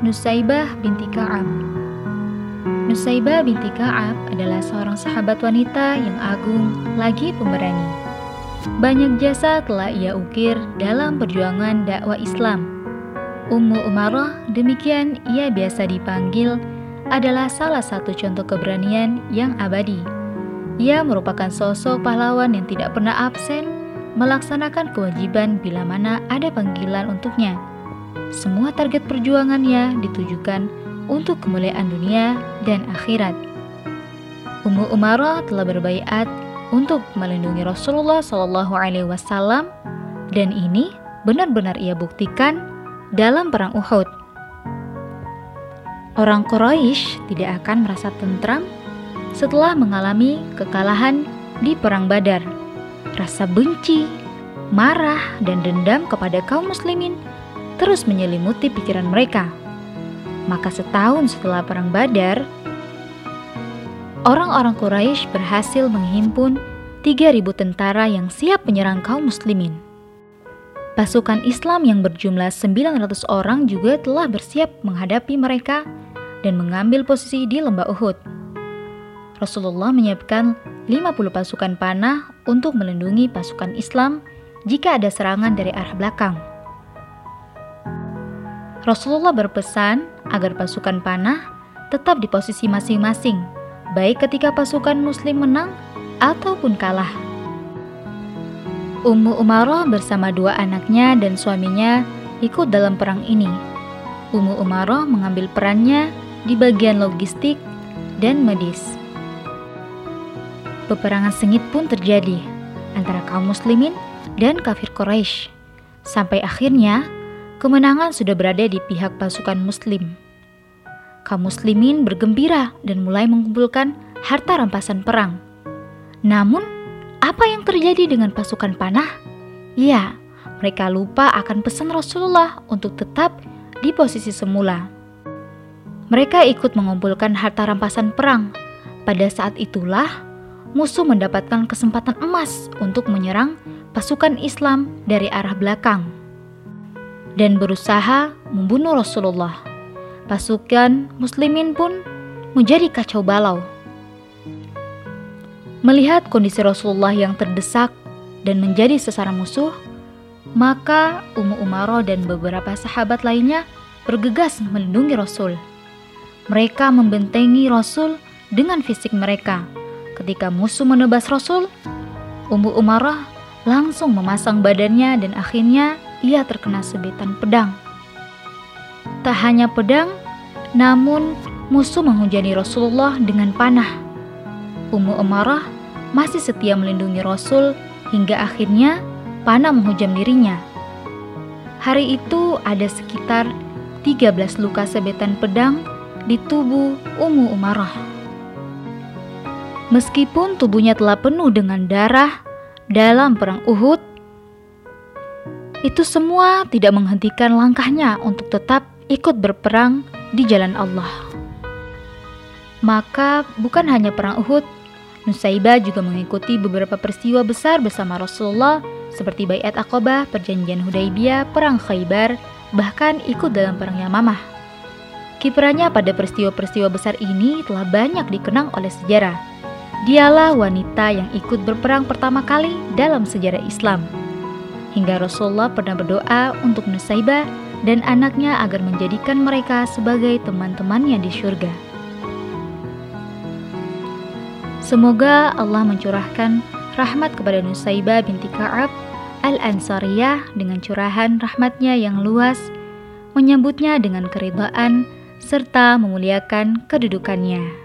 Nusaibah binti Ka'ab Nusaibah binti Ka'ab adalah seorang sahabat wanita yang agung lagi pemberani. Banyak jasa telah ia ukir dalam perjuangan dakwah Islam. Ummu Umarah, demikian ia biasa dipanggil, adalah salah satu contoh keberanian yang abadi. Ia merupakan sosok pahlawan yang tidak pernah absen melaksanakan kewajiban bila mana ada panggilan untuknya. Semua target perjuangannya ditujukan untuk kemuliaan dunia dan akhirat. Ummu Umarah telah berbaiat untuk melindungi Rasulullah Shallallahu Alaihi Wasallam dan ini benar-benar ia buktikan dalam perang Uhud. Orang Quraisy tidak akan merasa tentram setelah mengalami kekalahan di perang Badar. Rasa benci, marah, dan dendam kepada kaum muslimin terus menyelimuti pikiran mereka. Maka setahun setelah perang Badar, orang-orang Quraisy berhasil menghimpun 3.000 tentara yang siap menyerang kaum muslimin. Pasukan Islam yang berjumlah 900 orang juga telah bersiap menghadapi mereka dan mengambil posisi di lembah Uhud. Rasulullah menyiapkan 50 pasukan panah untuk melindungi pasukan Islam jika ada serangan dari arah belakang. Rasulullah berpesan agar pasukan panah tetap di posisi masing-masing baik ketika pasukan muslim menang ataupun kalah. Ummu Umaroh bersama dua anaknya dan suaminya ikut dalam perang ini. Ummu Umaroh mengambil perannya di bagian logistik dan medis. Peperangan sengit pun terjadi antara kaum muslimin dan kafir Quraisy. Sampai akhirnya kemenangan sudah berada di pihak pasukan muslim kaum muslimin bergembira dan mulai mengumpulkan harta rampasan perang. Namun, apa yang terjadi dengan pasukan panah? Ya, mereka lupa akan pesan Rasulullah untuk tetap di posisi semula. Mereka ikut mengumpulkan harta rampasan perang. Pada saat itulah, musuh mendapatkan kesempatan emas untuk menyerang pasukan Islam dari arah belakang dan berusaha membunuh Rasulullah pasukan muslimin pun menjadi kacau balau. Melihat kondisi Rasulullah yang terdesak dan menjadi sasaran musuh, maka Ummu Umaroh dan beberapa sahabat lainnya bergegas melindungi Rasul. Mereka membentengi Rasul dengan fisik mereka. Ketika musuh menebas Rasul, Ummu Umarah langsung memasang badannya dan akhirnya ia terkena sebetan pedang. Tak hanya pedang, namun musuh menghujani Rasulullah dengan panah. Ummu Umarah masih setia melindungi Rasul hingga akhirnya panah menghujam dirinya. Hari itu ada sekitar 13 luka sebetan pedang di tubuh Ummu Umarah. Meskipun tubuhnya telah penuh dengan darah dalam perang Uhud, itu semua tidak menghentikan langkahnya untuk tetap ikut berperang di jalan Allah. Maka bukan hanya perang Uhud, Nusaibah juga mengikuti beberapa peristiwa besar bersama Rasulullah seperti Bayat Aqabah, Perjanjian Hudaibiyah, Perang Khaybar, bahkan ikut dalam Perang Yamamah. Kiprahnya pada peristiwa-peristiwa besar ini telah banyak dikenang oleh sejarah. Dialah wanita yang ikut berperang pertama kali dalam sejarah Islam. Hingga Rasulullah pernah berdoa untuk Nusaibah dan anaknya agar menjadikan mereka sebagai teman-temannya di surga. Semoga Allah mencurahkan rahmat kepada Nusaibah binti Ka'ab Al-Ansariyah dengan curahan rahmatnya yang luas, menyambutnya dengan keridhaan, serta memuliakan kedudukannya.